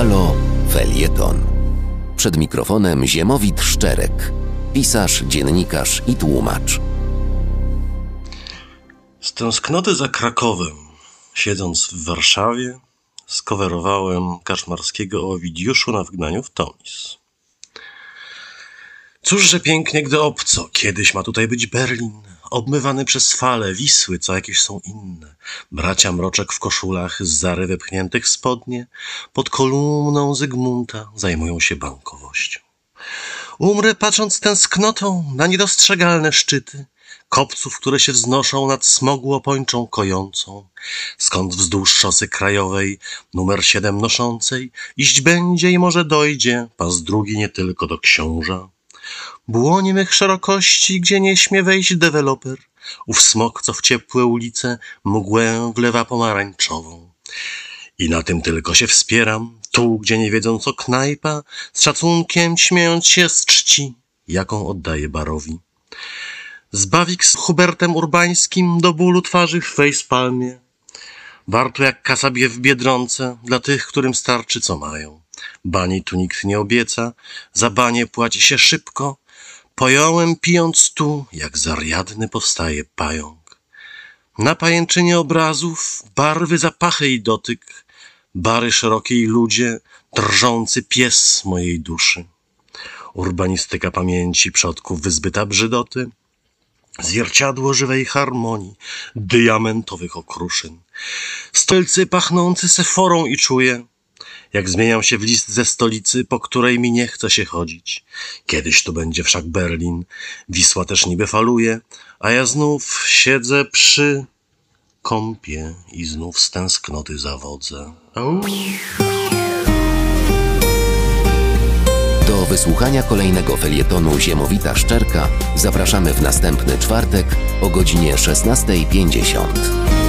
Halo Felieton. Przed mikrofonem Ziemowit Szczerek, pisarz, dziennikarz i tłumacz. Z tęsknoty za Krakowem, siedząc w Warszawie, skowerowałem Kaszmarskiego o na wygnaniu w Tomis. Cóżże pięknie, gdy obco, kiedyś ma tutaj być Berlin, obmywany przez fale, Wisły, co jakieś są inne. Bracia mroczek w koszulach z zary wepchniętych spodnie, pod kolumną Zygmunta zajmują się bankowością. Umrę patrząc tęsknotą na niedostrzegalne szczyty, kopców, które się wznoszą nad smogu opończą kojącą, skąd wzdłuż szosy krajowej numer siedem noszącej iść będzie i może dojdzie pas drugi nie tylko do książa. Błonie mych szerokości, gdzie nie śmie wejść deweloper, ów smok, co w ciepłe ulice mgłę wlewa pomarańczową. I na tym tylko się wspieram, tu, gdzie nie wiedzą co knajpa, z szacunkiem śmiejąc się z czci, jaką oddaję barowi. Zbawik z Hubertem Urbańskim do bólu twarzy w facepalmie. Warto jak kasabie w Biedronce dla tych, którym starczy co mają. Bani tu nikt nie obieca, za banie płaci się szybko. Pojąłem pijąc tu, jak zariadny powstaje pająk. Na pajęczynie obrazów barwy, zapachy i dotyk, bary szerokie i ludzie, drżący pies mojej duszy. Urbanistyka pamięci przodków wyzbyta brzydoty, Zwierciadło żywej harmonii, diamentowych okruszyn. Stolcy pachnący seforą i czuję, jak zmieniam się w list ze stolicy, po której mi nie chce się chodzić. Kiedyś tu będzie wszak Berlin, Wisła też niby faluje, a ja znów siedzę przy kąpie i znów z tęsknoty zawodzę. Do wysłuchania kolejnego felietonu Ziemowita Szczerka zapraszamy w następny czwartek o godzinie 16.50.